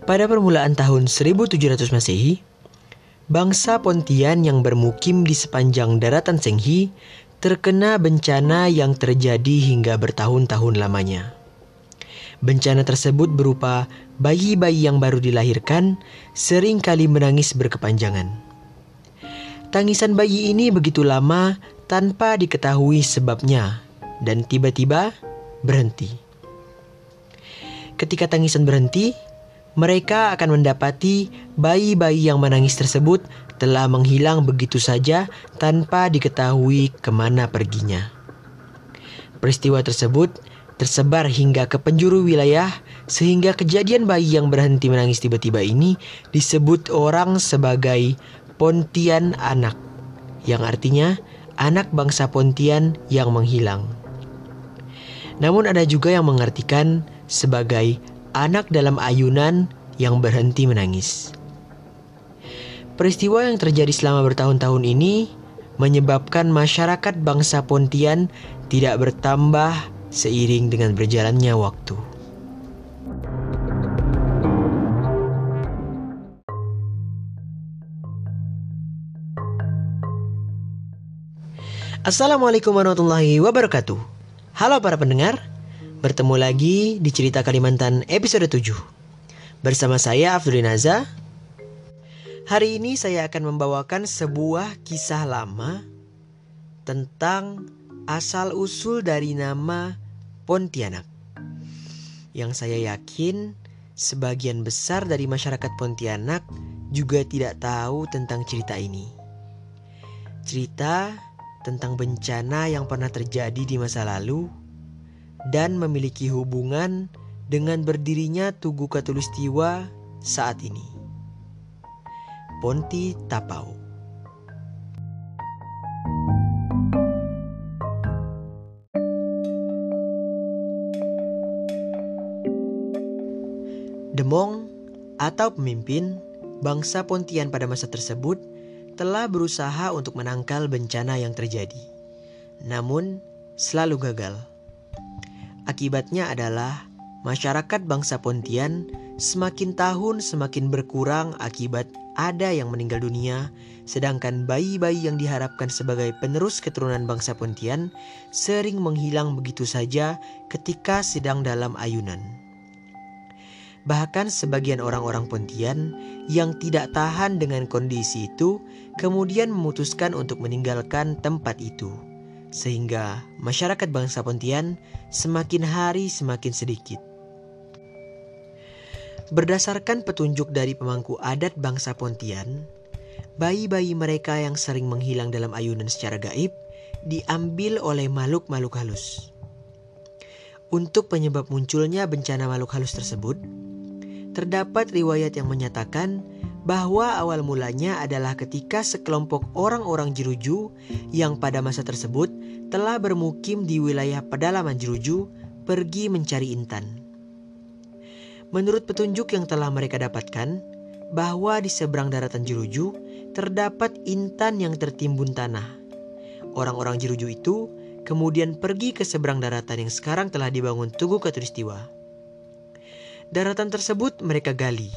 Pada permulaan tahun 1700 Masehi, bangsa Pontian yang bermukim di sepanjang daratan Senghi terkena bencana yang terjadi hingga bertahun-tahun lamanya. Bencana tersebut berupa bayi-bayi yang baru dilahirkan sering kali menangis berkepanjangan. Tangisan bayi ini begitu lama tanpa diketahui sebabnya dan tiba-tiba berhenti. Ketika tangisan berhenti, mereka akan mendapati bayi-bayi yang menangis tersebut telah menghilang begitu saja tanpa diketahui ke mana perginya. Peristiwa tersebut tersebar hingga ke penjuru wilayah sehingga kejadian bayi yang berhenti menangis tiba-tiba ini disebut orang sebagai Pontian anak yang artinya anak bangsa Pontian yang menghilang. Namun ada juga yang mengartikan sebagai anak dalam ayunan yang berhenti menangis. Peristiwa yang terjadi selama bertahun-tahun ini menyebabkan masyarakat bangsa Pontian tidak bertambah seiring dengan berjalannya waktu. Assalamualaikum warahmatullahi wabarakatuh. Halo para pendengar, bertemu lagi di Cerita Kalimantan episode 7. Bersama saya Abdul Naza. Hari ini saya akan membawakan sebuah kisah lama tentang asal-usul dari nama Pontianak. Yang saya yakin sebagian besar dari masyarakat Pontianak juga tidak tahu tentang cerita ini. Cerita tentang bencana yang pernah terjadi di masa lalu dan memiliki hubungan dengan berdirinya Tugu Katulistiwa saat ini. Ponti Tapau Demong atau pemimpin bangsa Pontian pada masa tersebut telah berusaha untuk menangkal bencana yang terjadi. Namun, selalu gagal. Akibatnya adalah masyarakat bangsa Pontian semakin tahun semakin berkurang akibat ada yang meninggal dunia, sedangkan bayi-bayi yang diharapkan sebagai penerus keturunan bangsa Pontian sering menghilang begitu saja ketika sedang dalam ayunan. Bahkan sebagian orang-orang Pontian yang tidak tahan dengan kondisi itu kemudian memutuskan untuk meninggalkan tempat itu. Sehingga masyarakat bangsa Pontian semakin hari semakin sedikit. Berdasarkan petunjuk dari pemangku adat bangsa Pontian, bayi-bayi mereka yang sering menghilang dalam ayunan secara gaib diambil oleh makhluk-makhluk halus. Untuk penyebab munculnya bencana makhluk halus tersebut, terdapat riwayat yang menyatakan bahwa awal mulanya adalah ketika sekelompok orang-orang Jeruju yang pada masa tersebut telah bermukim di wilayah pedalaman Jeruju pergi mencari intan. Menurut petunjuk yang telah mereka dapatkan, bahwa di seberang daratan Jeruju terdapat intan yang tertimbun tanah. Orang-orang Jeruju itu kemudian pergi ke seberang daratan yang sekarang telah dibangun Tugu Katulistiwa. Daratan tersebut mereka gali,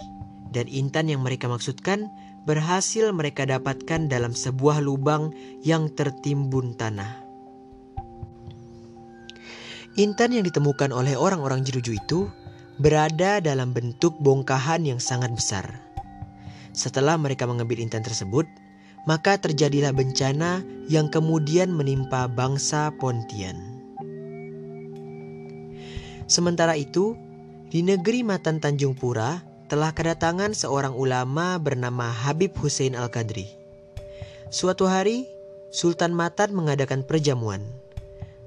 dan intan yang mereka maksudkan berhasil mereka dapatkan dalam sebuah lubang yang tertimbun tanah. Intan yang ditemukan oleh orang-orang Jeruju itu berada dalam bentuk bongkahan yang sangat besar. Setelah mereka mengambil intan tersebut, maka terjadilah bencana yang kemudian menimpa bangsa Pontian. Sementara itu, di negeri Matan Tanjung Pura telah kedatangan seorang ulama bernama Habib Hussein Al-Qadri. Suatu hari, Sultan Matan mengadakan perjamuan.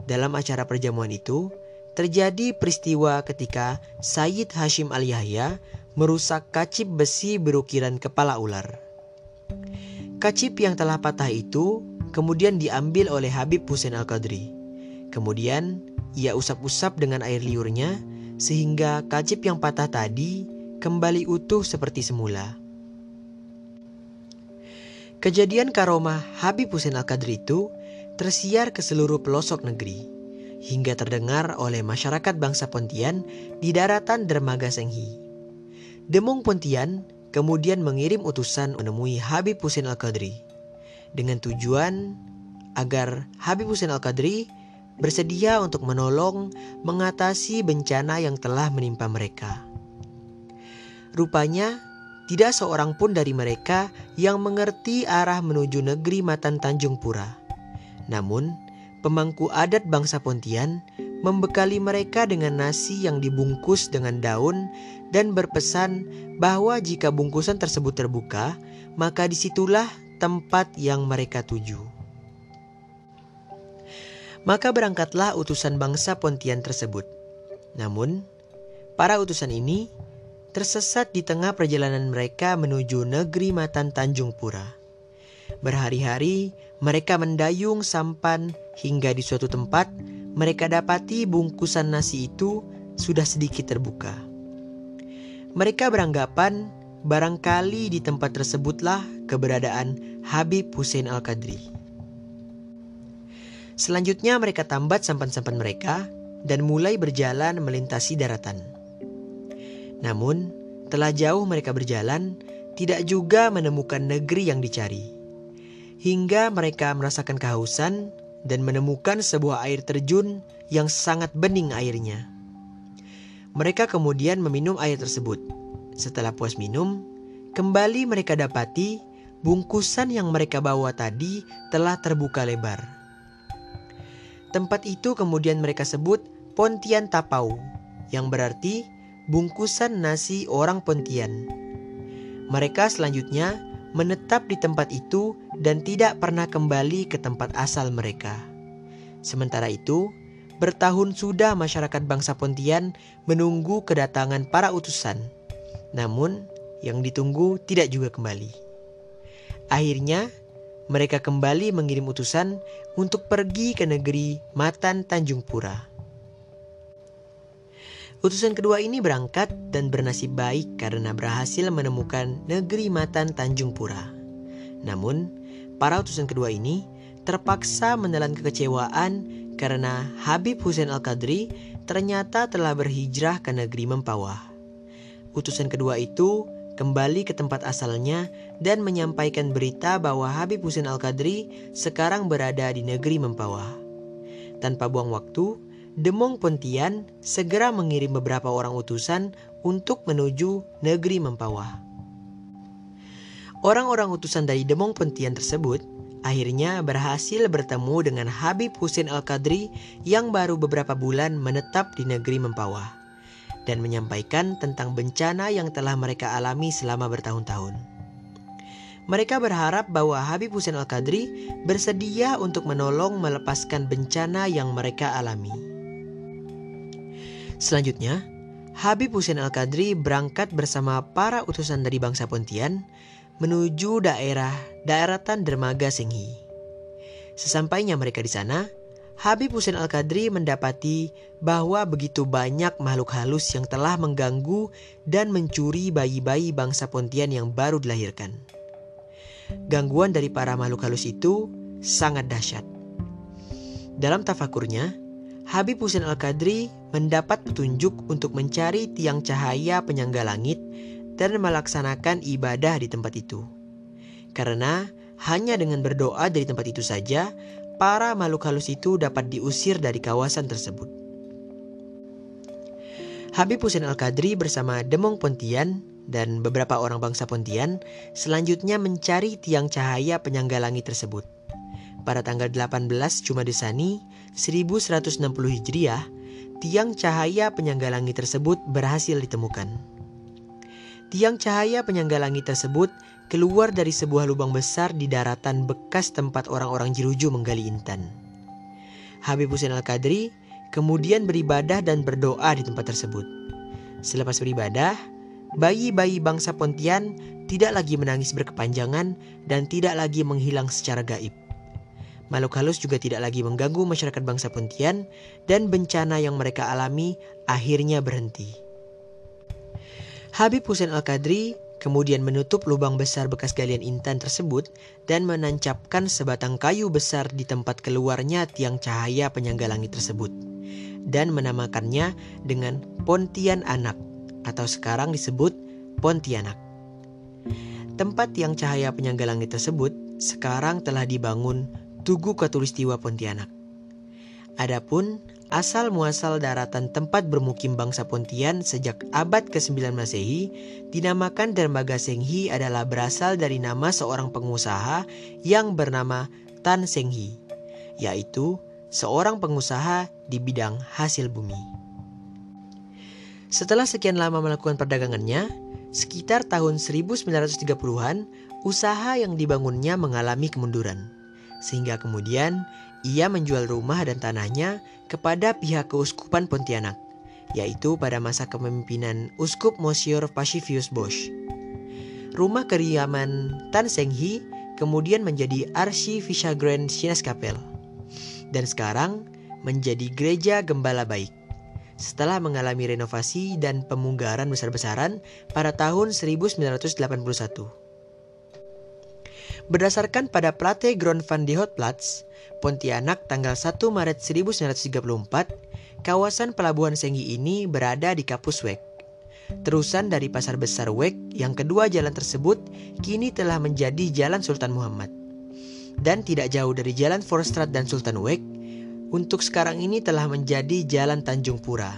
Dalam acara perjamuan itu, terjadi peristiwa ketika Sayyid Hashim Al-Yahya merusak kacip besi berukiran kepala ular. Kacip yang telah patah itu kemudian diambil oleh Habib Hussein Al-Qadri. Kemudian ia usap-usap dengan air liurnya sehingga kacip yang patah tadi kembali utuh seperti semula. Kejadian karomah Habib Hussein Al-Qadri itu tersiar ke seluruh pelosok negeri hingga terdengar oleh masyarakat bangsa Pontian di daratan Dermaga Senghi. Demong Pontian kemudian mengirim utusan menemui Habib Hussein Al-Qadri dengan tujuan agar Habib Hussein Al-Qadri bersedia untuk menolong mengatasi bencana yang telah menimpa mereka. Rupanya, tidak seorang pun dari mereka yang mengerti arah menuju negeri Matan Tanjung Pura. Namun, pemangku adat bangsa Pontian membekali mereka dengan nasi yang dibungkus dengan daun dan berpesan bahwa jika bungkusan tersebut terbuka, maka di situlah tempat yang mereka tuju. Maka berangkatlah utusan bangsa Pontian tersebut. Namun, para utusan ini tersesat di tengah perjalanan mereka menuju negeri Matan Tanjung Pura. Berhari-hari mereka mendayung sampan hingga di suatu tempat mereka dapati bungkusan nasi itu sudah sedikit terbuka. Mereka beranggapan barangkali di tempat tersebutlah keberadaan Habib Hussein Al-Qadri. Selanjutnya mereka tambat sampan-sampan mereka dan mulai berjalan melintasi daratan. Namun, telah jauh mereka berjalan, tidak juga menemukan negeri yang dicari. Hingga mereka merasakan kehausan dan menemukan sebuah air terjun yang sangat bening airnya. Mereka kemudian meminum air tersebut. Setelah puas minum, kembali mereka dapati bungkusan yang mereka bawa tadi telah terbuka lebar. Tempat itu kemudian mereka sebut Pontian Tapau, yang berarti bungkusan nasi orang Pontian. Mereka selanjutnya menetap di tempat itu dan tidak pernah kembali ke tempat asal mereka. Sementara itu, bertahun sudah masyarakat bangsa Pontian menunggu kedatangan para utusan. Namun, yang ditunggu tidak juga kembali. Akhirnya, mereka kembali mengirim utusan untuk pergi ke negeri Matan Tanjung Pura. Utusan kedua ini berangkat dan bernasib baik karena berhasil menemukan negeri Matan Tanjung Pura. Namun, para utusan kedua ini terpaksa menelan kekecewaan karena Habib Hussein Al-Qadri ternyata telah berhijrah ke negeri Mempawah. Utusan kedua itu kembali ke tempat asalnya dan menyampaikan berita bahwa Habib Husin Al-Qadri sekarang berada di negeri Mempawah. Tanpa buang waktu, Demong Pontian segera mengirim beberapa orang utusan untuk menuju negeri Mempawah. Orang-orang utusan dari Demong Pontian tersebut akhirnya berhasil bertemu dengan Habib Husin Al-Qadri yang baru beberapa bulan menetap di negeri Mempawah dan menyampaikan tentang bencana yang telah mereka alami selama bertahun-tahun. Mereka berharap bahwa Habib Hussein Al-Qadri bersedia untuk menolong melepaskan bencana yang mereka alami. Selanjutnya, Habib Hussein Al-Qadri berangkat bersama para utusan dari bangsa Pontian menuju daerah daratan Dermaga Senghi. Sesampainya mereka di sana, Habib Hussein Al-Qadri mendapati bahwa begitu banyak makhluk halus yang telah mengganggu dan mencuri bayi-bayi bangsa Pontian yang baru dilahirkan. Gangguan dari para makhluk halus itu sangat dahsyat. Dalam tafakurnya, Habib Hussein Al-Qadri mendapat petunjuk untuk mencari tiang cahaya penyangga langit dan melaksanakan ibadah di tempat itu. Karena hanya dengan berdoa dari tempat itu saja, para makhluk halus itu dapat diusir dari kawasan tersebut. Habib Hussein Al-Qadri bersama Demong Pontian dan beberapa orang bangsa Pontian selanjutnya mencari tiang cahaya penyangga langit tersebut. Pada tanggal 18 Jumadesani 1160 Hijriah, tiang cahaya penyangga langit tersebut berhasil ditemukan. Tiang cahaya penyangga langit tersebut keluar dari sebuah lubang besar di daratan bekas tempat orang-orang Jeruju menggali intan. Habib Hussein Al-Qadri kemudian beribadah dan berdoa di tempat tersebut. Selepas beribadah, bayi-bayi bangsa Pontian tidak lagi menangis berkepanjangan dan tidak lagi menghilang secara gaib. Makhluk halus juga tidak lagi mengganggu masyarakat bangsa Pontian dan bencana yang mereka alami akhirnya berhenti. Habib Hussein Al-Qadri kemudian menutup lubang besar bekas galian intan tersebut dan menancapkan sebatang kayu besar di tempat keluarnya tiang cahaya penyangga langit tersebut dan menamakannya dengan Pontian Anak atau sekarang disebut Pontianak. Tempat yang cahaya penyangga langit tersebut sekarang telah dibangun Tugu Katulistiwa Pontianak. Adapun asal muasal daratan tempat bermukim bangsa Pontian sejak abad ke-9 Masehi dinamakan Dermaga Senghi adalah berasal dari nama seorang pengusaha yang bernama Tan Senghi, yaitu seorang pengusaha di bidang hasil bumi. Setelah sekian lama melakukan perdagangannya, sekitar tahun 1930-an, usaha yang dibangunnya mengalami kemunduran. Sehingga kemudian ia menjual rumah dan tanahnya kepada pihak keuskupan Pontianak, yaitu pada masa kepemimpinan Uskup Monsieur Pacifius Bosch. Rumah kediaman Tan Seng Hi kemudian menjadi Arsi Vichagren Kapel dan sekarang menjadi Gereja Gembala Baik setelah mengalami renovasi dan pemunggaran besar-besaran pada tahun 1981. Berdasarkan pada Plate Grand van de Hotplatz, Pontianak tanggal 1 Maret 1934, kawasan pelabuhan Senggi ini berada di Kapus Wek. Terusan dari pasar besar Wek, yang kedua jalan tersebut kini telah menjadi Jalan Sultan Muhammad. Dan tidak jauh dari Jalan Forstrat dan Sultan Wek, untuk sekarang ini telah menjadi Jalan Tanjung Pura.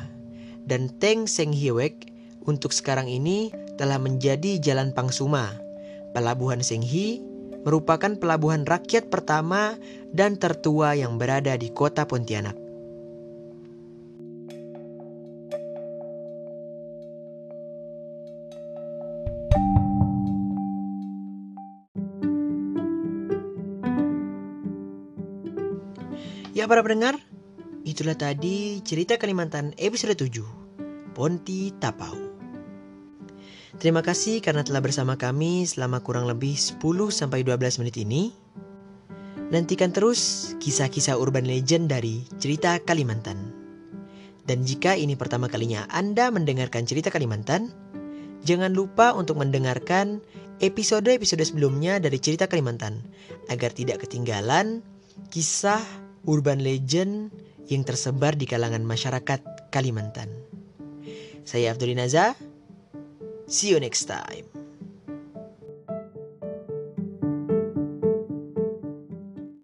Dan Teng Seng Wek untuk sekarang ini telah menjadi Jalan Pangsuma. Pelabuhan Senghi merupakan pelabuhan rakyat pertama dan tertua yang berada di kota Pontianak. Ya para pendengar, itulah tadi cerita Kalimantan episode 7, Ponti Tapau. Terima kasih karena telah bersama kami selama kurang lebih 10-12 menit ini. Nantikan terus kisah-kisah urban legend dari cerita Kalimantan. Dan jika ini pertama kalinya Anda mendengarkan cerita Kalimantan, jangan lupa untuk mendengarkan episode-episode sebelumnya dari cerita Kalimantan agar tidak ketinggalan kisah urban legend yang tersebar di kalangan masyarakat Kalimantan. Saya Abdul Naza, See you next time.